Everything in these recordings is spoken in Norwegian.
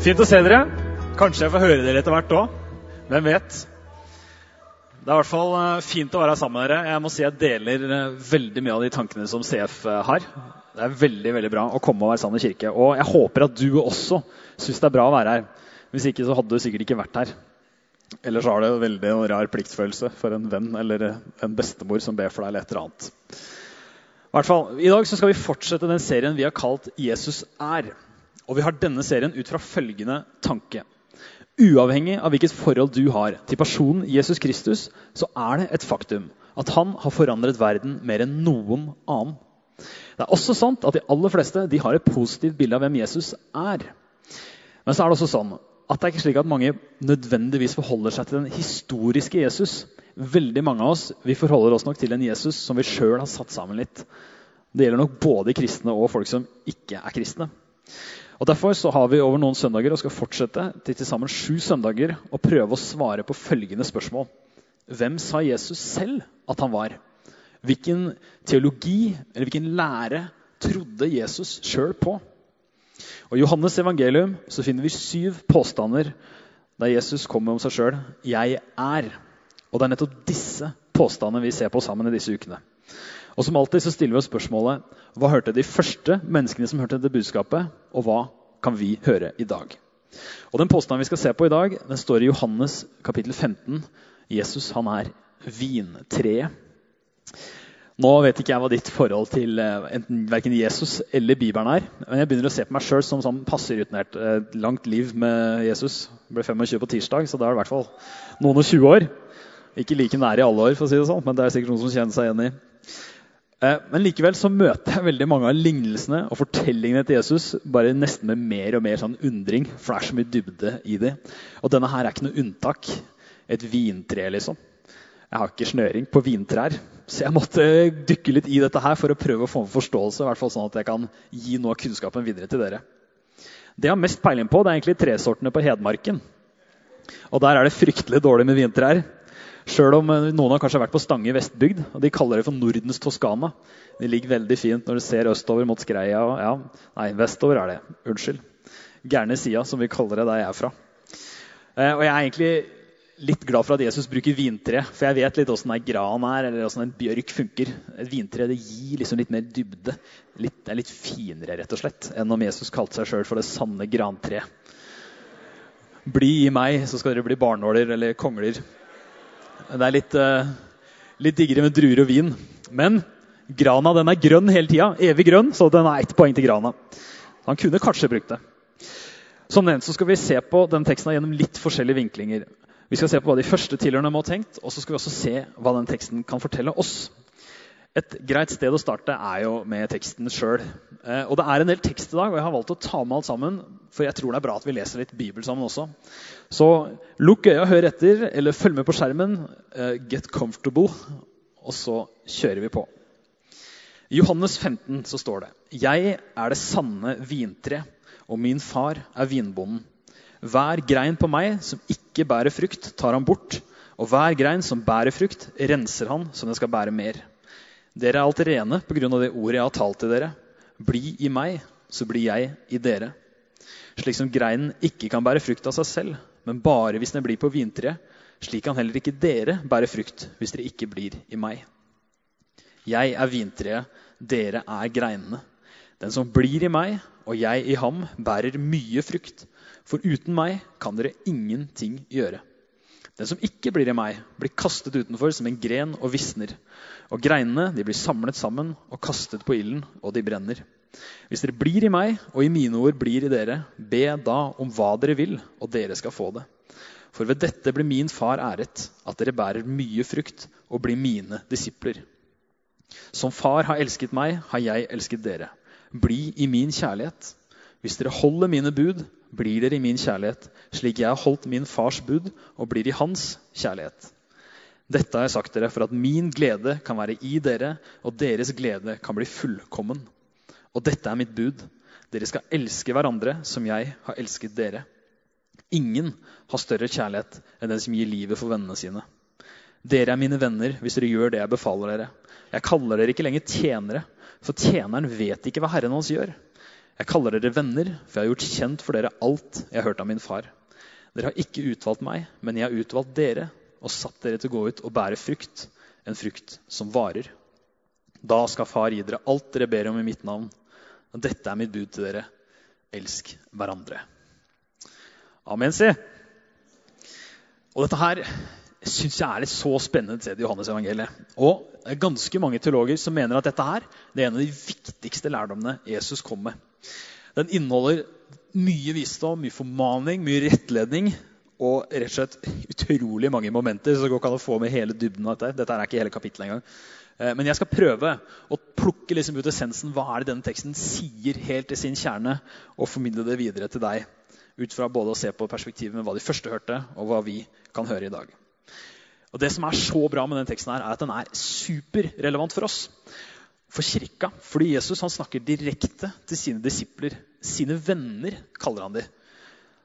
Fint å se dere. Kanskje jeg får høre dere etter hvert òg. Hvem vet? Det er i hvert fall eh, fint å være sammen med dere. Jeg må si jeg deler eh, veldig mye av de tankene som CF eh, har. Det er veldig veldig bra å komme og være sammen i kirke. Og jeg håper at du også syns det er bra å være her. Hvis ikke så hadde du sikkert ikke vært her. Eller så har du veldig rar pliktfølelse for en venn eller en bestemor som ber for deg, eller et eller annet. I hvert fall, I dag så skal vi fortsette den serien vi har kalt 'Jesus er'. Og vi har denne serien ut fra følgende tanke. Uavhengig av hvilket forhold du har til personen Jesus Kristus, så er det et faktum at han har forandret verden mer enn noen annen. Det er også sant at de aller fleste de har et positivt bilde av hvem Jesus er. Men så er det også sånn at det er ikke slik at mange nødvendigvis forholder seg til den historiske Jesus. Veldig mange av oss vi forholder oss nok til en Jesus som vi sjøl har satt sammen litt. Det gjelder nok både kristne og folk som ikke er kristne. Og Derfor så har vi over noen søndager og skal fortsette til til sammen sju søndager å prøve å svare på følgende spørsmål. Hvem sa Jesus selv at han var? Hvilken teologi eller hvilken lære trodde Jesus sjøl på? Og I Johannes evangelium så finner vi syv påstander der Jesus kommer om seg sjøl. 'Jeg er'. Og det er nettopp disse påstandene vi ser på sammen i disse ukene. Og som alltid så stiller vi oss spørsmålet hva hørte de første menneskene som hørte dette budskapet, og hva kan vi høre i dag? Og Den påstanden vi skal se på i dag, den står i Johannes kapittel 15. Jesus han er vintreet. Nå vet ikke jeg hva ditt forhold til eh, enten Jesus eller Bibelen er. Men jeg begynner å se på meg sjøl som sånn passe rutinert. Et langt liv med Jesus. Jeg ble 25 på tirsdag, så da er det i hvert fall noen og 20 år. Ikke like nære i alle år, for å si det sånn, men det er sikkert noen som kjenner seg igjen i. Eh, men likevel så møter jeg veldig mange av lignelsene og fortellingene til Jesus bare nesten med mer og mer sånn undring, for det er så mye dybde i det. Og denne her er ikke noe unntak. Et vintre, liksom. Jeg har ikke snøring på vintrær, så jeg måtte dykke litt i dette her for å prøve å få en forståelse, i hvert fall sånn at jeg kan gi noe av kunnskapen videre til dere. Det jeg har mest peiling på, det er egentlig tresortene på Hedmarken. Og der er det fryktelig dårlig med vintrær. Sjøl om eh, noen har kanskje vært på Stange vestbygd, og de kaller det for Nordens Toskana. De ligger veldig fint når du ser østover mot Skreia. Og, ja, nei, vestover er det. Unnskyld. Gærne sida, som vi kaller det der jeg er fra. Eh, og jeg er egentlig litt glad for at Jesus bruker vintre, for jeg vet litt åssen ei gran er, eller åssen en bjørk funker. Et vintre det gir liksom litt mer dybde. Litt, det er litt finere, rett og slett, enn om Jesus kalte seg sjøl for det sanne grantreet. Bli i meg, så skal dere bli barnåler eller kongler. Det er litt, uh, litt diggere med druer og vin. Men grana den er grønn hele tida. Evig grønn, så den er ett poeng til grana. Han kunne kanskje brukt det. Som nevnt så skal vi se på den teksten gjennom litt forskjellige vinklinger. Vi skal se på hva de første tilhørende må ha tenkt, og så skal vi også se hva den teksten kan fortelle oss. Et greit sted å starte er jo med teksten sjøl. Eh, og det er en del tekst i dag, og jeg har valgt å ta med alt sammen. For jeg tror det er bra at vi leser litt Bibel sammen også. Så lukk øya, hør etter, eller følg med på skjermen. Eh, get comfortable. Og så kjører vi på. I Johannes 15 så står det Jeg er det sanne vintre, og min far er vinbonden. Hver grein på meg som ikke bærer frukt, tar han bort. Og hver grein som bærer frukt, renser han så den skal bære mer. Dere er alt rene pga. det ordet jeg har talt til dere. Bli i meg, så blir jeg i dere. Slik som greinen ikke kan bære frukt av seg selv, men bare hvis den blir på vintreet, slik kan heller ikke dere bære frukt hvis dere ikke blir i meg. Jeg er vintreet, dere er greinene. Den som blir i meg og jeg i ham, bærer mye frukt. For uten meg kan dere ingenting gjøre. Den som ikke blir i meg, blir kastet utenfor som en gren og visner. Og greinene de blir samlet sammen og kastet på ilden, og de brenner. Hvis dere blir i meg, og i mine ord blir i dere, be da om hva dere vil, og dere skal få det. For ved dette blir min far æret, at dere bærer mye frukt og blir mine disipler. Som far har elsket meg, har jeg elsket dere. Bli i min kjærlighet. Hvis dere holder mine bud, blir dere i min kjærlighet, slik jeg har holdt min fars bud og blir i hans kjærlighet. Dette har jeg sagt dere for at min glede kan være i dere, og deres glede kan bli fullkommen. Og dette er mitt bud. Dere skal elske hverandre som jeg har elsket dere. Ingen har større kjærlighet enn den som gir livet for vennene sine. Dere er mine venner hvis dere gjør det jeg befaler dere. Jeg kaller dere ikke lenger tjenere, for tjeneren vet ikke hva herren hans gjør. Jeg kaller dere venner, for jeg har gjort kjent for dere alt jeg har hørt av min far. Dere har ikke utvalgt meg, men jeg har utvalgt dere og satt dere til å gå ut og bære frukt, en frukt som varer. Da skal Far gi dere alt dere ber om i mitt navn. Og dette er mitt bud til dere. Elsk hverandre. Amen, si. Og dette her syns jeg er et så spennende sted i Johannes evangeliet. Og det er ganske mange teologer som mener at dette her det er en av de viktigste lærdommene Jesus kom med. Den inneholder mye visdom, mye formaning, mye rettledning og rett og slett utrolig mange momenter. så det går ikke å få med hele dybden av Dette Dette er ikke hele kapittelet engang. Eh, men jeg skal prøve å plukke liksom ut essensen. Hva er det denne teksten sier helt i sin kjerne, og formidle det videre til deg. Ut fra både å se på perspektivet med hva de første hørte, og hva vi kan høre i dag. Og Det som er så bra med denne teksten, her, er at den er superrelevant for oss. For kirka. Fordi Jesus han snakker direkte til sine disipler. Sine venner, kaller han dem.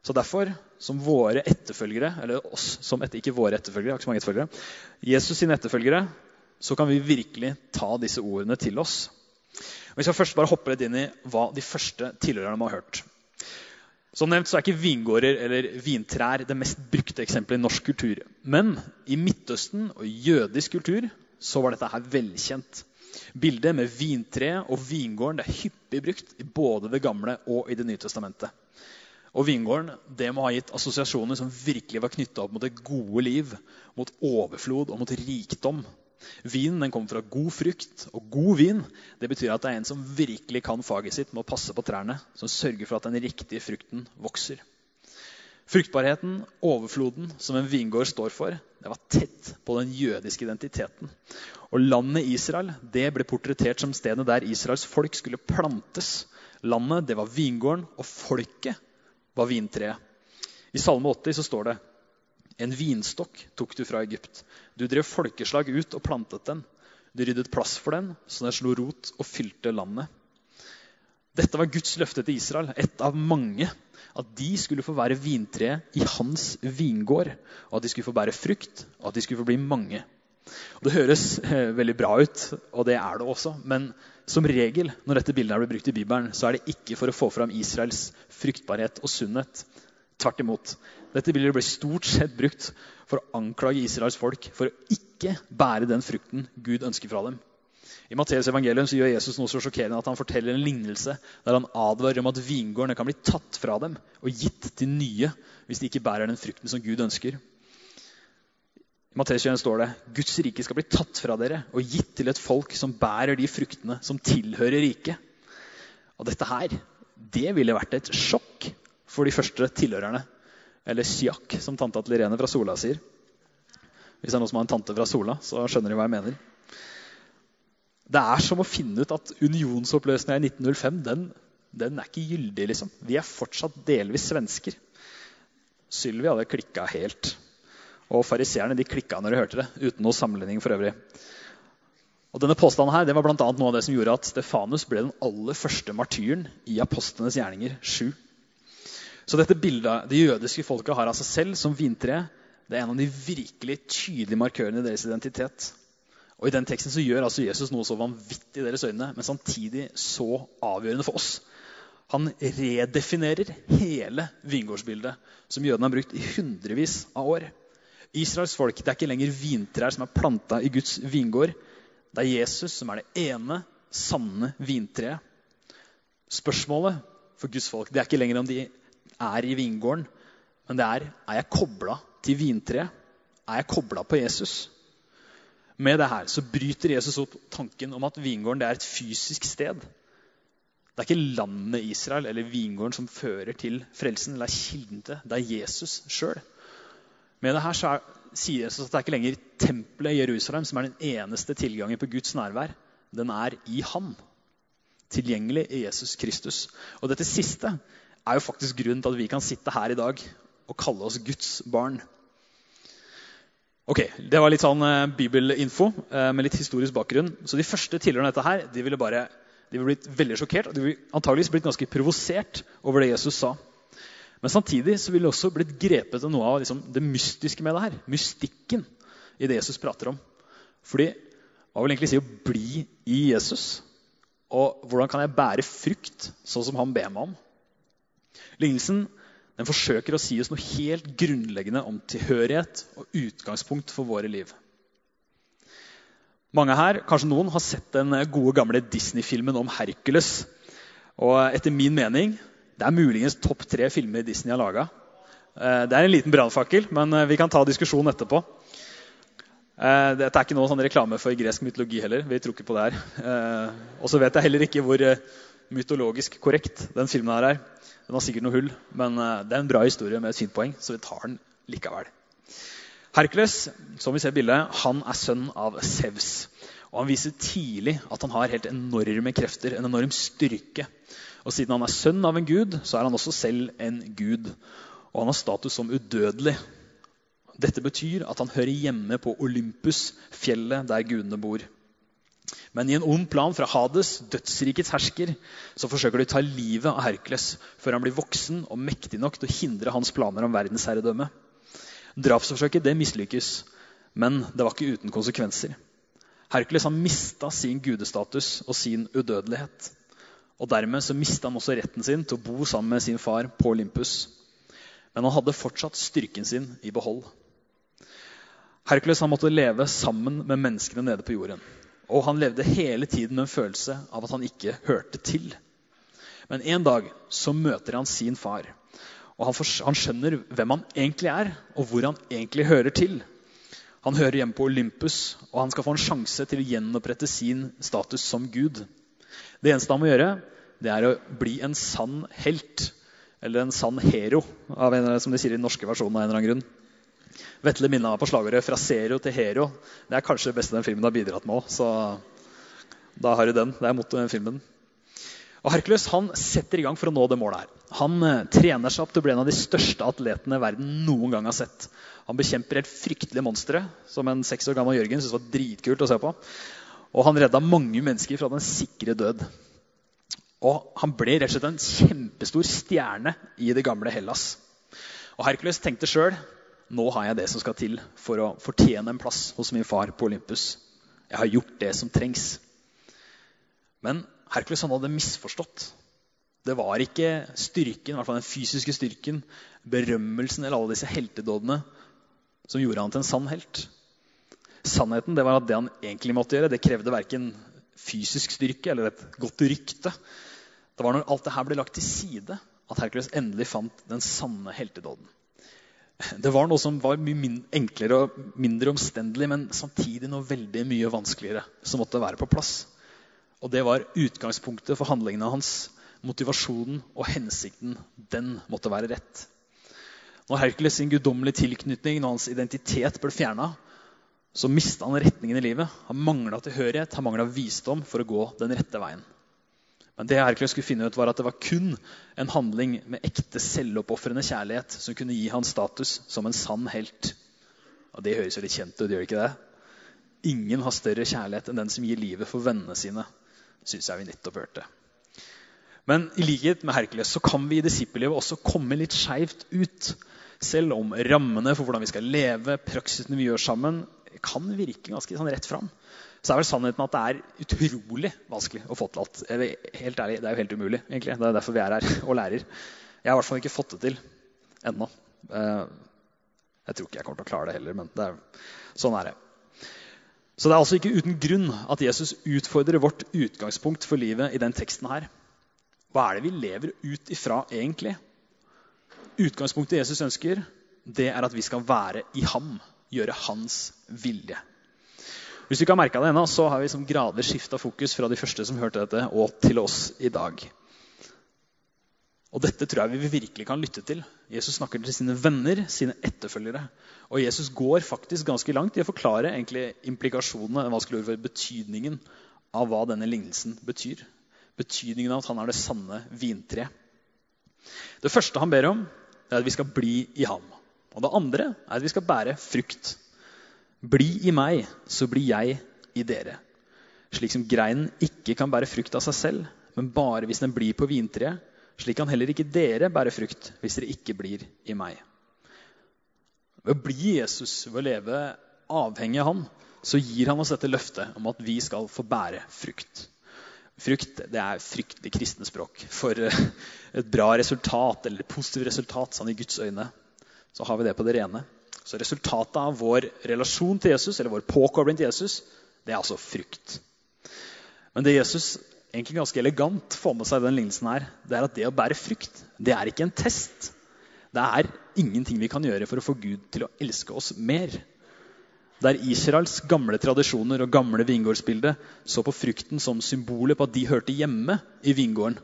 Så derfor, som våre etterfølgere, eller oss som etter, ikke våre etterfølgere, ikke så mange etterfølgere, Jesus sine etterfølgere, så kan vi virkelig ta disse ordene til oss. Vi skal først bare hoppe litt inn i hva de første tilhørerne må ha hørt. Som nevnt så er ikke vingårder eller vintrær det mest brukte eksempelet i norsk kultur. Men i Midtøsten og jødisk kultur så var dette her velkjent. Bildet med vintre og vingården er hyppig brukt både Det gamle og i Det nye testamentet. Og vingården det må ha gitt assosiasjoner som virkelig var knytta opp mot det gode liv, mot overflod og mot rikdom. Vinen den kommer fra god frukt, og god vin det betyr at det er en som virkelig kan faget sitt med å passe på trærne, som sørger for at den riktige frukten vokser. Fruktbarheten, overfloden, som en vingård står for, det var tett på den jødiske identiteten. Og landet Israel det ble portrettert som stedet der Israels folk skulle plantes. Landet det var vingården, og folket var vintreet. I Salme 80 så står det en vinstokk tok du fra Egypt. Du drev folkeslag ut og plantet den. Du ryddet plass for den, så den slo rot og fylte landet. Dette var Guds løfte til Israel, ett av mange. At de skulle få være vintreet i hans vingård. Og at de skulle få bære frukt, og at de skulle få bli mange. Det høres eh, veldig bra ut, og det er det også. Men som regel når dette bildet blir brukt i Bibelen, så er det ikke for å få fram Israels fruktbarhet og sunnhet. Tvert imot. Dette bildet ble stort sett brukt for å anklage Israels folk for å ikke bære den frukten Gud ønsker fra dem. I Matteus evangelium så gjør Jesus noe så sjokkerende at han forteller en lignelse der han advarer om at vingårdene kan bli tatt fra dem og gitt til nye hvis de ikke bærer den frukten som Gud ønsker. I Matteus 21 står det Guds rike skal bli tatt fra dere og gitt til et folk som bærer de fruktene som tilhører riket. Og dette her, det ville vært et sjokk for de første tilhørerne. Eller sjakk, som tante til Irene fra Sola sier. Hvis det er noen som har en tante fra Sola, så skjønner de hva jeg mener. Det er som å finne ut at unionsoppløsninga i 1905 den, den, er ikke gyldig. liksom. Vi er fortsatt delvis svensker. Sylvi hadde klikka helt. Og fariseerne de klikka når de hørte det, uten noe sammenligning for øvrig. Og denne påstanden her, det var blant annet noe av det som gjorde at Stefanus ble den aller første martyren i apostlenes gjerninger 7. Så dette bildet det jødiske folket har av seg selv som vintre, det er en av de virkelig tydelige markørene i deres identitet. Og I den teksten så gjør altså Jesus noe så vanvittig i deres øyne, men samtidig så avgjørende for oss. Han redefinerer hele vingårdsbildet som jødene har brukt i hundrevis av år. Israels folk det er ikke lenger vintrær som er planta i Guds vingård. Det er Jesus som er det ene sanne vintreet. Spørsmålet for Guds folk det er ikke lenger om de er i vingården, men det er er jeg kobla til vintreet. Er jeg kobla på Jesus? Med det her så bryter Jesus opp tanken om at vingården er et fysisk sted. Det er ikke landet Israel eller vingården som fører til frelsen. eller er kilden til. Det er Jesus sjøl. Med det her så er, sier Jesus at det er ikke lenger tempelet i Jerusalem som er den eneste tilgangen på Guds nærvær. Den er i ham. Tilgjengelig i Jesus Kristus. Og dette siste er jo faktisk grunnen til at vi kan sitte her i dag og kalle oss Guds barn. Ok, Det var litt sånn eh, bibelinfo eh, med litt historisk bakgrunn. Så De første tilhørerne dette her, de ville bare, de ville blitt veldig sjokkert og de ville antageligvis blitt ganske provosert over det Jesus sa. Men samtidig så ville det også blitt grepet av noe av liksom, det mystiske med det her. Mystikken i det Jesus prater om. Fordi hva vil egentlig si å bli i Jesus? Og hvordan kan jeg bære frukt, sånn som han ber meg om? Lignelsen den forsøker å si oss noe helt grunnleggende om tilhørighet og utgangspunkt for våre liv. Mange her, kanskje noen, har sett den gode gamle Disney-filmen om Hercules. Og etter min mening det er muligens topp tre filmer Disney har laga. Eh, det er en liten brannfakkel, men eh, vi kan ta diskusjonen etterpå. Eh, dette er ikke noe sånn reklame for gresk mytologi heller. Vi tror ikke på det her. Og så vet jeg heller ikke hvor mytologisk korrekt den filmen her er. Den har sikkert noe hull, men det er en bra historie med et fint poeng, så vi tar den likevel. Hercules som vi ser bildet, han er sønn av Sevs. Og Han viser tidlig at han har helt enorme krefter, en enorm styrke. Og Siden han er sønn av en gud, så er han også selv en gud. Og han har status som udødelig. Dette betyr at han hører hjemme på Olympus, fjellet der gudene bor. Men i en ond plan fra Hades, dødsrikets hersker, så forsøker de å ta livet av Hercules før han blir voksen og mektig nok til å hindre hans planer om verdensherredømme. Drapsforsøket det mislykkes, men det var ikke uten konsekvenser. Hercules har mista sin gudestatus og sin udødelighet. Og Dermed så mista han også retten sin til å bo sammen med sin far på Olympus. Men han hadde fortsatt styrken sin i behold. Hercules han måtte leve sammen med menneskene nede på jorden. Og han levde hele tiden med en følelse av at han ikke hørte til. Men en dag så møter han sin far. Og han, han skjønner hvem han egentlig er, og hvor han egentlig hører til. Han hører hjemme på Olympus, og han skal få en sjanse til å gjenopprette sin status som gud. Det eneste han må gjøre, det er å bli en sann helt. Eller en sann hero, en, som de sier i den norske versjonen. av en eller annen grunn. Vetle minna meg på slagordet 'fra zero til hero'. Det er kanskje det beste den filmen har bidratt med òg. Så da har du den. Det er mottoet i filmen. Og Hercules han setter i gang for å nå det målet her. Han eh, trener seg opp til å bli en av de største atletene verden noen gang har sett. Han bekjemper helt fryktelige monstre, som en seks år gammel Jørgen syntes var dritkult å se på. Og han redda mange mennesker fra den sikre død. Og han ble rett og slett en kjempestor stjerne i det gamle Hellas. Og Hercules tenkte sjøl nå har jeg det som skal til for å fortjene en plass hos min far på Olympus. Jeg har gjort det som trengs. Men Hercules han hadde misforstått. Det var ikke styrken, i hvert fall den fysiske styrken, berømmelsen eller alle disse heltedådene som gjorde han til en sann helt. Sannheten det var at det han egentlig måtte gjøre, det krevde verken fysisk styrke eller et godt rykte. Det var når alt det her ble lagt til side, at Hercules endelig fant den sanne heltedåden. Det var noe som var mye enklere og mindre omstendelig, men samtidig noe veldig mye vanskeligere som måtte være på plass. Og det var utgangspunktet for handlingene hans. Motivasjonen og hensikten, den måtte være rett. Når Hercules sin guddommelige tilknytning, når hans identitet ble fjerna, så mista han retningen i livet. Han mangla tilhørighet, han mangla visdom for å gå den rette veien. Men det Hercules skulle finne ut var at det var kun en handling med ekte selvoppofrende kjærlighet som kunne gi han status som en sann helt. Og Det høres jo litt kjent ut, gjør ikke det? Ingen har større kjærlighet enn den som gir livet for vennene sine, Synes jeg vi nettopp hørte. Men i likhet med Hercules så kan vi i disippellivet også komme litt skeivt ut. Selv om rammene for hvordan vi skal leve, praksisene vi gjør sammen, kan virke ganske sånn rett fram, så er vel sannheten at det er utrolig vanskelig å få til alt. Helt ærlig, Det er jo helt umulig. egentlig. Det er derfor vi er her og lærer. Jeg har i hvert fall ikke fått det til ennå. Eh, jeg tror ikke jeg kommer til å klare det heller, men det er, sånn er det. Så det er altså ikke uten grunn at Jesus utfordrer vårt utgangspunkt for livet i den teksten her. Hva er det vi lever ut ifra egentlig? Utgangspunktet Jesus ønsker, det er at vi skal være i ham gjøre hans vilje. Hvis du ikke har merka det ennå, så har vi som gradvis skifta fokus fra de første som hørte dette, og til oss i dag. Og Dette tror jeg vi virkelig kan lytte til. Jesus snakker til sine venner, sine etterfølgere. Og Jesus går faktisk ganske langt i å forklare egentlig implikasjonene, hva skulle for betydningen av hva denne lignelsen betyr. Betydningen av at han er det sanne vintreet. Det første han ber om, er at vi skal bli i ham. Og det andre er at vi skal bære frukt. Bli i meg, så blir jeg i dere. Slik som greinen ikke kan bære frukt av seg selv, men bare hvis den blir på vintreet. Slik kan heller ikke dere bære frukt hvis dere ikke blir i meg. Ved å bli Jesus, ved å leve avhengig av han, så gir han oss dette løftet om at vi skal få bære frukt. Frukt det er fryktelig kristne språk. For et bra resultat, eller et positivt resultat, sånn i Guds øyne, så har vi det på det rene. Så resultatet av vår relasjon til Jesus, eller vår påkobling til Jesus, det er altså frukt. Men det Jesus egentlig ganske elegant får med seg i den lignelsen her, det er at det å bære frukt, det er ikke en test. Det er ingenting vi kan gjøre for å få Gud til å elske oss mer. Der Israels gamle tradisjoner og gamle vingårdsbilde så på frukten som symbolet på at de hørte hjemme i vingården,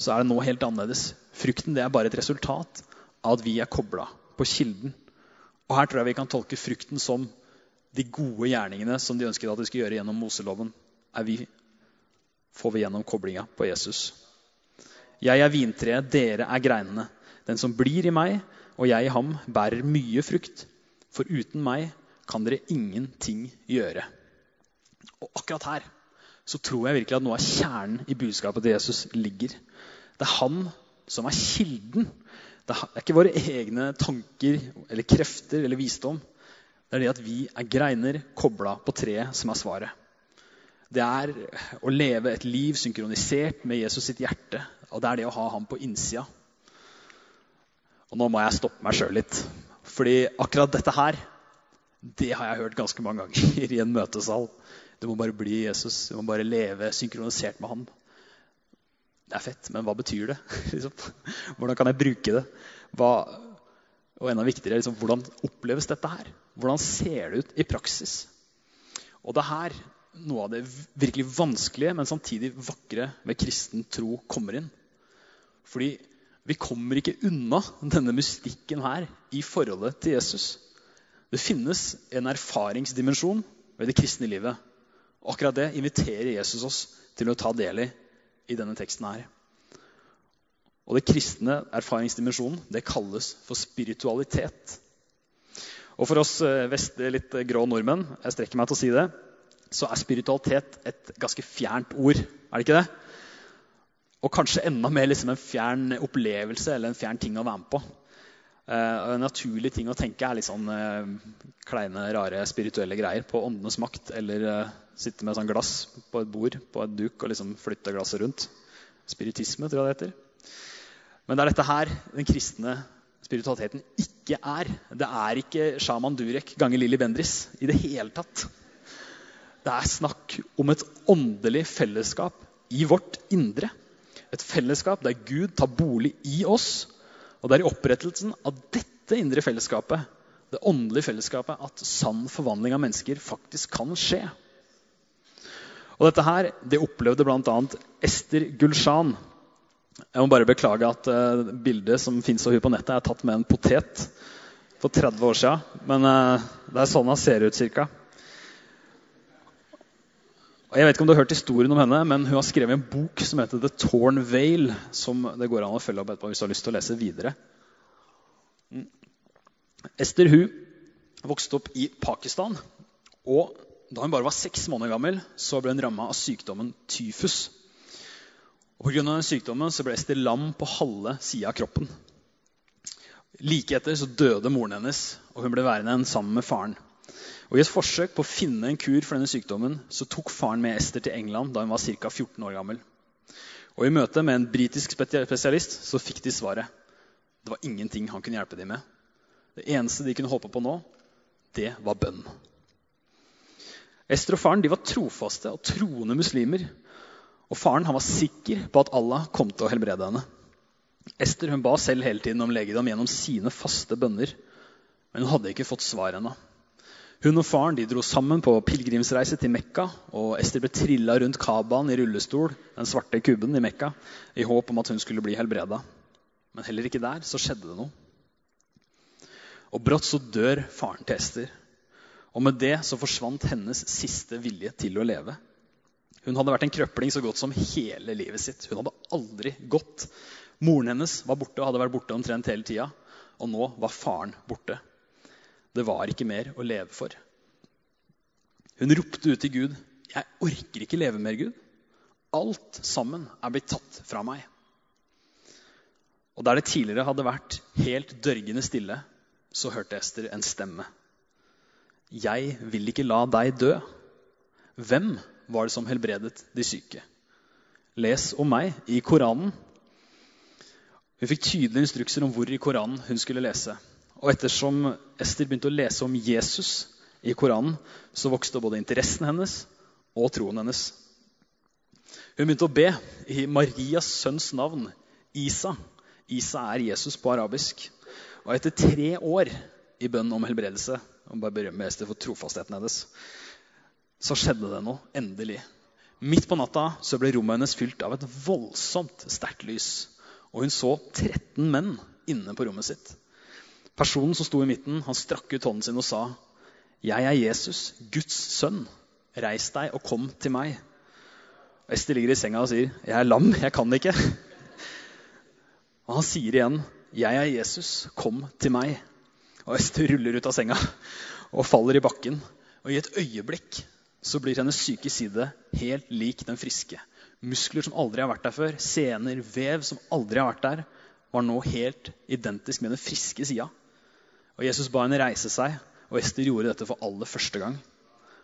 så er det nå helt annerledes. Frukten det er bare et resultat av at vi er kobla på kilden. Og Her tror jeg vi kan tolke frukten som de gode gjerningene som de ønsket at de skulle gjøre gjennom Moseloven. Er vi, får vi gjennom koblinga på Jesus. Jeg er vintreet, dere er greinene. Den som blir i meg og jeg i ham, bærer mye frukt. For uten meg kan dere ingenting gjøre. Og akkurat her så tror jeg virkelig at noe av kjernen i budskapet til Jesus ligger. Det er han som er kilden. Det er ikke våre egne tanker eller krefter eller visdom. Det er det at vi er greiner kobla på treet, som er svaret. Det er å leve et liv synkronisert med Jesus sitt hjerte. Og det er det å ha ham på innsida. Og nå må jeg stoppe meg sjøl litt. Fordi akkurat dette her, det har jeg hørt ganske mange ganger i en møtesal. Du må bare bli Jesus. Du må bare leve synkronisert med ham. Det er fett, men hva betyr det? Liksom. Hvordan kan jeg bruke det? Hva, og enda viktigere, liksom, hvordan oppleves dette her? Hvordan ser det ut i praksis? Og det er her noe av det virkelig vanskelige, men samtidig vakre ved kristen tro kommer inn. Fordi vi kommer ikke unna denne mystikken her i forholdet til Jesus. Det finnes en erfaringsdimensjon ved det kristne livet. Og akkurat det inviterer Jesus oss til å ta del i i denne teksten her. Og det kristne erfaringsdimensjonen det kalles for spiritualitet. Og for oss eh, vestlige, litt grå nordmenn, jeg strekker meg til å si det, så er spiritualitet et ganske fjernt ord. Er det ikke det? Og kanskje enda mer liksom en fjern opplevelse eller en fjern ting å være med på. Uh, en naturlig ting å tenke er litt sånn uh, kleine, rare spirituelle greier på åndenes makt. Eller uh, sitte med sånn glass på et bord på et duk og liksom flytte glasset rundt. Spiritisme, tror jeg det heter. Men det er dette her den kristne spiritualiteten ikke er. Det er ikke sjaman Durek ganger Lilly Bendris i det hele tatt. Det er snakk om et åndelig fellesskap i vårt indre. Et fellesskap der Gud tar bolig i oss. Og det er i opprettelsen av dette indre fellesskapet, det åndelige fellesskapet, at sann forvandling av mennesker faktisk kan skje. Og Dette her, det opplevde bl.a. Ester Gulshan. Jeg må bare beklage at uh, bildet som fins av henne på nettet, er tatt med en potet for 30 år siden. Men uh, det er sånn hun ser ut cirka. Og jeg vet ikke om du har hørt historien om henne, men Hun har skrevet en bok som heter The Torn Veil, som det går an å følge opp etterpå hvis du har lyst til å lese videre. Mm. Esther hun vokste opp i Pakistan. og Da hun bare var seks måneder gammel, så ble hun ramma av sykdommen tyfus. Og Pga. den sykdommen så ble Esther lam på halve sida av kroppen. Like etter så døde moren hennes, og hun ble værende sammen med faren. Og I et forsøk på å finne en kur for denne sykdommen så tok faren med Ester til England da hun var ca. 14 år gammel. Og I møte med en britisk spesialist så fikk de svaret. Det var ingenting han kunne hjelpe dem med. Det eneste de kunne håpe på nå, det var bønn. Ester og faren de var trofaste og troende muslimer. Og Faren han var sikker på at Allah kom til å helbrede henne. Ester hun ba selv hele tiden om legedom gjennom sine faste bønner. Men hun hadde ikke fått svar ennå. Hun og faren dro sammen på pilegrimsreise til Mekka. og Ester ble trilla rundt Kabaen i rullestol, den svarte kubben i Mekka, i håp om at hun skulle bli helbreda. Men heller ikke der så skjedde det noe. Og brått så dør faren til Ester. Og med det så forsvant hennes siste vilje til å leve. Hun hadde vært en krøpling så godt som hele livet sitt. Hun hadde aldri gått. Moren hennes var borte og hadde vært borte omtrent hele tida. Og nå var faren borte. Det var ikke mer å leve for. Hun ropte ut til Gud. 'Jeg orker ikke leve mer, Gud. Alt sammen er blitt tatt fra meg.' Og der det tidligere hadde vært helt dørgende stille, så hørte Ester en stemme. 'Jeg vil ikke la deg dø.' Hvem var det som helbredet de syke? les om meg i Koranen. Hun fikk tydelige instrukser om hvor i Koranen hun skulle lese. Og ettersom Ester begynte å lese om Jesus i Koranen, så vokste både interessen hennes og troen hennes. Hun begynte å be i Marias sønns navn, Isa. Isa er Jesus på arabisk. Og etter tre år i bønn om helbredelse, og bare berømme Ester for trofastheten hennes, så skjedde det noe. Endelig. Midt på natta så ble rommet hennes fylt av et voldsomt sterkt lys. Og hun så 13 menn inne på rommet sitt. Personen som sto i midten, han strakk ut hånden sin og sa, 'Jeg er Jesus, Guds sønn. Reis deg og kom til meg.' Og Ester ligger i senga og sier, 'Jeg er lam, jeg kan ikke.' Og han sier igjen, 'Jeg er Jesus, kom til meg.' Og Ester ruller ut av senga og faller i bakken. Og i et øyeblikk så blir hennes syke side helt lik den friske. Muskler som aldri har vært der før, sener, vev som aldri har vært der, var nå helt identisk med den friske sida. Og Jesus ba henne reise seg, og Ester gjorde dette for aller første gang.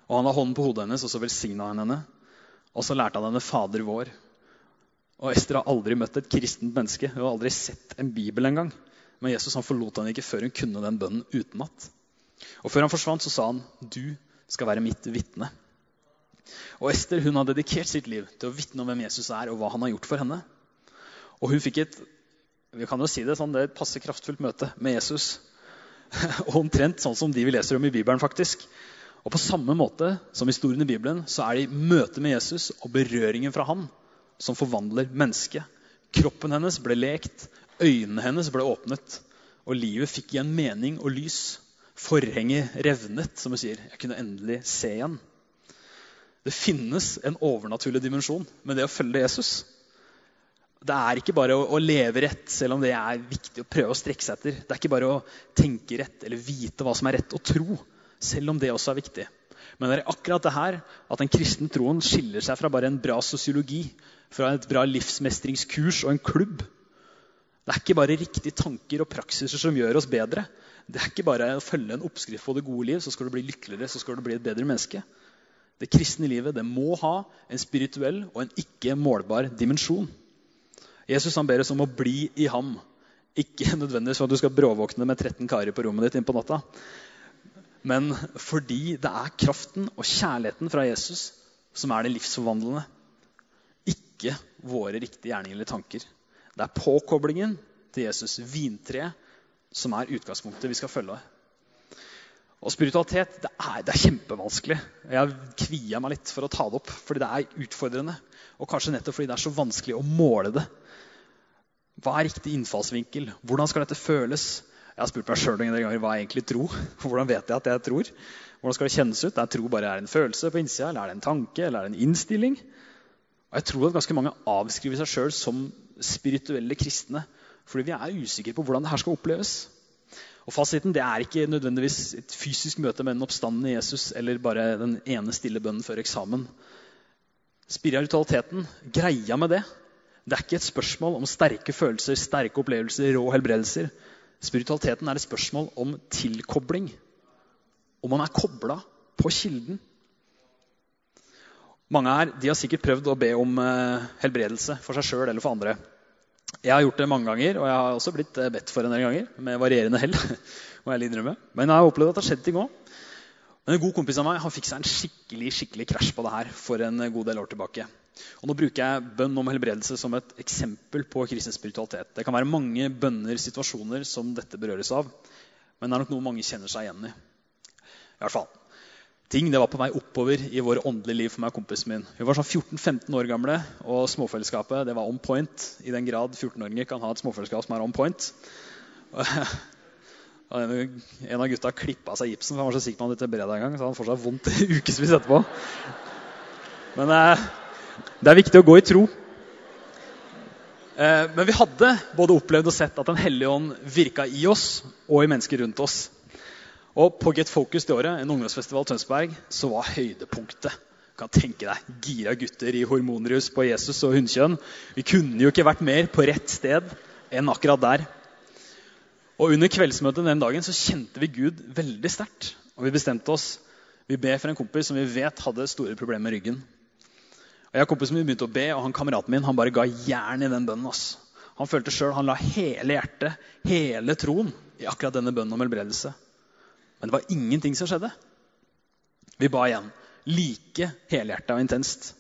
Og Han la hånden på hodet hennes, og så velsigna han henne. Og så lærte han henne Fader vår. Og Ester har aldri møtt et kristent menneske. Hun har aldri sett en bibel engang. Men Jesus han forlot henne ikke før hun kunne den bønnen utenat. Og før han forsvant, så sa han, 'Du skal være mitt vitne'. Og Ester hun har dedikert sitt liv til å vitne om hvem Jesus er, og hva han har gjort for henne. Og hun fikk et vi kan jo si det sånn, det er et passe kraftfullt møte med Jesus. Omtrent sånn som de vi leser om i Bibelen. faktisk. Og På samme måte som historien i Bibelen så er det i møte med Jesus og berøringen fra han som forvandler mennesket. Kroppen hennes ble lekt, øynene hennes ble åpnet, og livet fikk igjen mening og lys. Forhenget revnet, som hun sier. Jeg kunne endelig se igjen. Det finnes en overnaturlig dimensjon med det å følge Jesus. Det er ikke bare å, leve rett, selv om det er viktig å prøve å strekke seg etter. Det er ikke bare å tenke rett eller vite hva som er rett å tro, selv om det også er viktig. Men det er akkurat det her at den kristne troen skiller seg fra bare en bra sosiologi, fra et bra livsmestringskurs og en klubb. Det er ikke bare riktige tanker og praksiser som gjør oss bedre. Det er ikke bare å følge en oppskrift på det gode liv, så skal du bli lykkeligere, så skal du bli et bedre menneske. Det kristne livet det må ha en spirituell og en ikke målbar dimensjon. Jesus han ber oss om å bli i ham. Ikke nødvendigvis for at du skal bråvåkne med 13 karer på rommet ditt inn på natta. Men fordi det er kraften og kjærligheten fra Jesus som er det livsforvandlende. Ikke våre riktige gjerninger eller tanker. Det er påkoblingen til Jesus, vintreet, som er utgangspunktet vi skal følge. Og spiritualitet det er, det er, kjempevanskelig. Jeg kvier meg litt for å ta det opp, fordi det er utfordrende. Og kanskje nettopp fordi det er så vanskelig å måle det. Hva er riktig innfallsvinkel? Hvordan skal dette føles? Jeg har spurt meg sjøl ganger hva jeg egentlig tror. Hvordan vet jeg at jeg tror? Hvordan skal det kjennes ut? Er tro bare er en følelse på innsida, eller er det en tanke, eller er det en innstilling? Og jeg tror at ganske mange avskriver seg sjøl som spirituelle kristne fordi vi er usikre på hvordan det her skal oppleves. Og Fasiten det er ikke nødvendigvis et fysisk møte med den oppstandende Jesus eller bare den ene stille bønnen før eksamen. Spiritualiteten, greia med det, det er ikke et spørsmål om sterke følelser, sterke opplevelser, rå helbredelser. Spiritualiteten er et spørsmål om tilkobling. Om man er kobla på kilden. Mange her de har sikkert prøvd å be om eh, helbredelse for seg sjøl eller for andre. Jeg har gjort det mange ganger, og jeg har også blitt eh, bedt for en del ganger. Med varierende hell. må jeg innrømme. Men jeg har opplevd at det har skjedd ting òg. Men en god kompis av meg han fikk seg en skikkelig skikkelig krasj på det her for en god del år tilbake. Og Nå bruker jeg bønn om helbredelse som et eksempel på kristen spiritualitet. Det kan være mange bønner, situasjoner, som dette berøres av. Men det er nok noe mange kjenner seg igjen i. I hvert fall ting. Det var på vei oppover i våre åndelige liv for meg og kompisen min. Vi var sånn 14-15 år gamle, og småfellesskapet det var on point. I den grad 14-åringer kan ha et småfellesskap som er on point. En av gutta klippa seg gipsen, for han var så sikker på at han hadde en gang, så han får seg vondt ukevis etterpå. Men eh, det er viktig å gå i tro. Eh, men vi hadde både opplevd og sett at Den hellige ånd virka i oss og i mennesker rundt oss. Og på Get Focus det året, en ungdomsfestival i Tønsberg, så var høydepunktet du kan tenke deg, Gira gutter i hormonrus på Jesus og hunnkjønn. Vi kunne jo ikke vært mer på rett sted enn akkurat der. Og Under kveldsmøtet den dagen så kjente vi Gud veldig sterkt. Og vi bestemte oss vi ber for en kompis som vi vet hadde store problemer med ryggen. Og jeg kompisen min begynte å be, og han kameraten min han bare ga jern i den bønnen. ass. Han følte sjøl han la hele hjertet, hele troen, i akkurat denne bønnen om helbredelse. Men det var ingenting som skjedde. Vi ba igjen. Like helhjerta og intenst.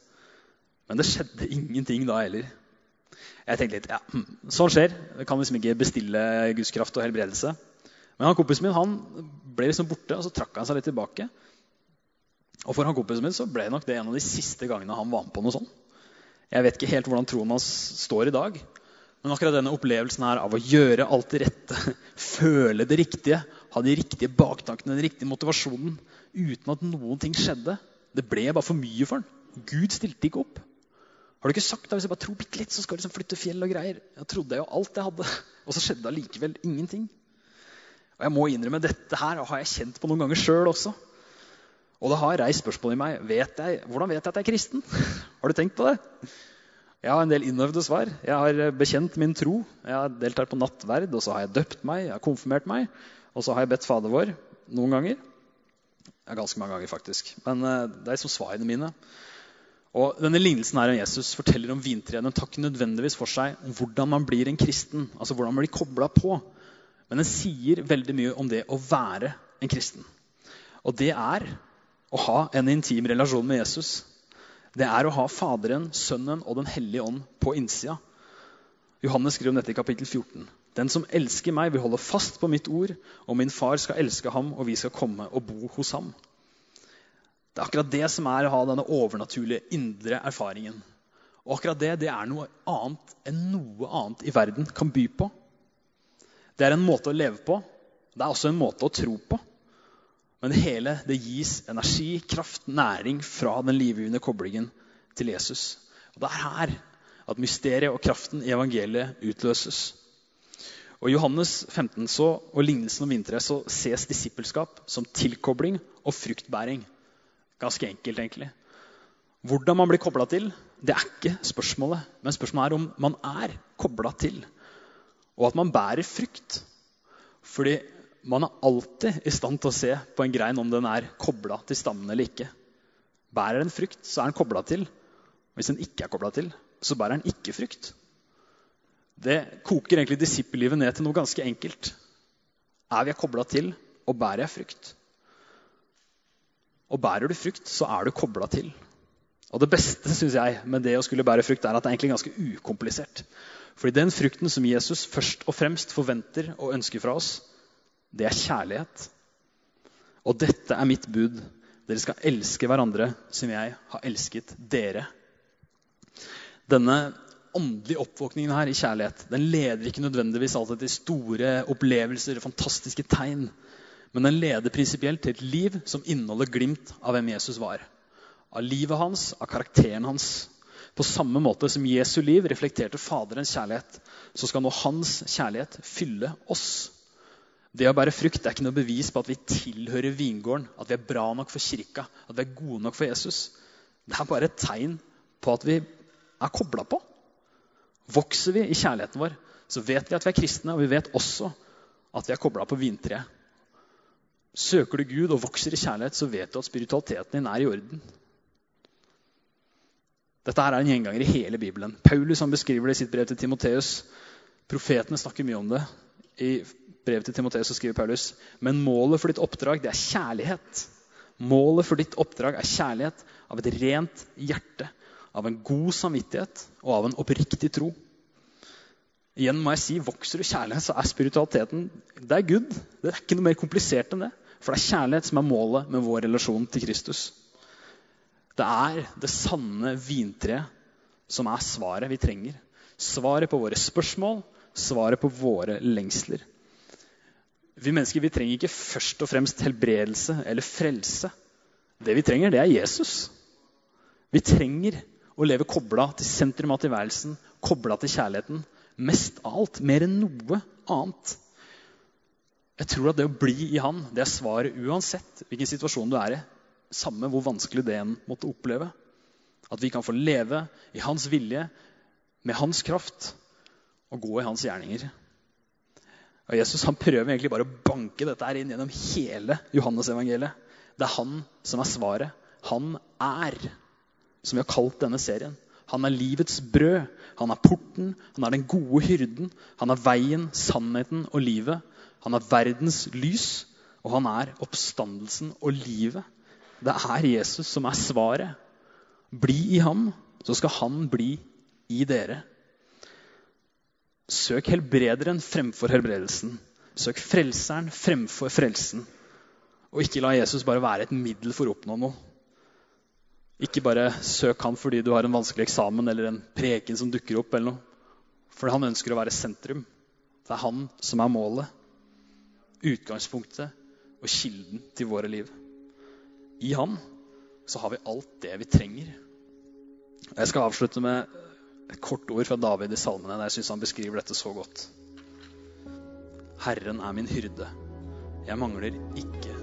Men det skjedde ingenting da heller. Jeg tenkte litt, ja, hm, Sånn skjer. Det kan liksom ikke bestille Guds kraft og helbredelse. Men han kompisen min han ble liksom borte, og så trakk han seg litt tilbake. Og for han kompisen min så ble nok det en av de siste gangene han var med på noe sånt. Jeg vet ikke helt hvordan troen hans står i dag. Men akkurat denne opplevelsen her av å gjøre alt det rette, føle det riktige, ha de riktige baktankene, den riktige motivasjonen, uten at noen ting skjedde, det ble bare for mye for han. Gud stilte ikke opp. Har du ikke sagt at hvis jeg bare tror bitte litt, så skal jeg liksom flytte fjell og greier? Jeg trodde jo alt jeg hadde, og så skjedde allikevel ingenting. Og jeg må innrømme dette her har jeg kjent på noen ganger sjøl også. Og det har reist spørsmål i meg vet jeg, hvordan vet jeg at jeg er kristen. Har du tenkt på det? Jeg har en del innøvde svar. Jeg har bekjent min tro. Jeg har deltatt på nattverd, og så har jeg døpt meg, jeg har konfirmert meg. Og så har jeg bedt Fader vår noen ganger. Ja, ganske mange ganger, faktisk. Men uh, det er liksom svarene mine. Og denne Lignelsen her om Jesus forteller om vintreet. Den tar ikke nødvendigvis for seg om hvordan man blir en kristen. altså hvordan man blir kobla på. Men den sier veldig mye om det å være en kristen. Og det er å ha en intim relasjon med Jesus. Det er å ha Faderen, Sønnen og Den hellige ånd på innsida. Johannes skriver om dette i kapittel 14. Den som elsker meg, vil holde fast på mitt ord, og min far skal elske ham, og vi skal komme og bo hos ham. Det er akkurat det som er å ha denne overnaturlige indre erfaringen. Og akkurat det, det er noe annet enn noe annet i verden kan by på. Det er en måte å leve på. Det er også en måte å tro på. Men det hele det gis energi, kraft, næring fra den livgivende koblingen til Jesus. Og Det er her at mysteriet og kraften i evangeliet utløses. Og I Johannes 15 så, og lignelsen om vinteret så ses disippelskap som tilkobling og fruktbæring. Ganske enkelt, egentlig. Hvordan man blir kobla til, det er ikke spørsmålet. Men spørsmålet er om man er kobla til, og at man bærer frukt. Fordi man er alltid i stand til å se på en grein om den er kobla til stammen eller ikke. Bærer den frukt, så er den kobla til. Hvis den ikke er kobla til, så bærer den ikke frukt. Det koker egentlig disippellivet ned til noe ganske enkelt. Er vi kobla til, og bærer jeg frukt? Og bærer du frukt, så er du kobla til. Og Det beste synes jeg, med det å skulle bære frukt er at det er egentlig ganske ukomplisert. Fordi den frukten som Jesus først og fremst forventer og ønsker fra oss, det er kjærlighet. Og dette er mitt bud. Dere skal elske hverandre som jeg har elsket dere. Denne åndelige oppvåkningen her i kjærlighet den leder ikke nødvendigvis alltid til store opplevelser og fantastiske tegn. Men den leder prinsipielt til et liv som inneholder glimt av hvem Jesus var. Av livet hans, av karakteren hans. På samme måte som Jesu liv reflekterte Faderens kjærlighet, så skal nå hans kjærlighet fylle oss. Det å bære frukt er ikke noe bevis på at vi tilhører vingården, at vi er bra nok for kirka, at vi er gode nok for Jesus. Det er bare et tegn på at vi er kobla på. Vokser vi i kjærligheten vår, så vet vi at vi er kristne, og vi vet også at vi er kobla på vintreet. Søker du Gud og vokser i kjærlighet, så vet du at spiritualiteten din er i orden. Dette her er en gjenganger i hele Bibelen. Paulus han beskriver det i sitt brev til Timoteus. Profetene snakker mye om det. I brevet til Timoteus skriver Paulus men målet for ditt oppdrag det er kjærlighet. Målet for ditt oppdrag er kjærlighet av et rent hjerte, av en god samvittighet og av en oppriktig tro. Igjen må jeg si, Vokser du kjærlighet, så er spiritualiteten det er good. Det er ikke noe mer komplisert enn det. For det er kjærlighet som er målet med vår relasjon til Kristus. Det er det sanne vintreet som er svaret vi trenger. Svaret på våre spørsmål, svaret på våre lengsler. Vi mennesker vi trenger ikke først og fremst helbredelse eller frelse. Det vi trenger, det er Jesus. Vi trenger å leve kobla til sentrum av tilværelsen, kobla til kjærligheten. Mest av alt, mer enn noe annet. Jeg tror at det å bli i Han, det er svaret uansett hvilken situasjon du er i. Samme hvor vanskelig det en måtte oppleve. At vi kan få leve i Hans vilje, med Hans kraft, og gå i Hans gjerninger. Og Jesus han prøver egentlig bare å banke dette her inn gjennom hele Johannes-evangeliet. Det er han som er svaret. Han er som vi har kalt denne serien. Han er livets brød. Han er porten. Han er den gode hyrden. Han er veien, sannheten og livet. Han er verdens lys, og han er oppstandelsen og livet. Det er Jesus som er svaret. Bli i ham, så skal han bli i dere. Søk helbrederen fremfor helbredelsen. Søk frelseren fremfor frelsen. Og ikke la Jesus bare være et middel for å oppnå noe. Ikke bare søk han fordi du har en vanskelig eksamen eller en preken som dukker opp. eller noe. For han ønsker å være sentrum. Det er han som er målet. Utgangspunktet og kilden til våre liv. I han så har vi alt det vi trenger. Jeg skal avslutte med et kort ord fra David i salmene. Jeg syns han beskriver dette så godt. Herren er min hyrde. Jeg mangler ikke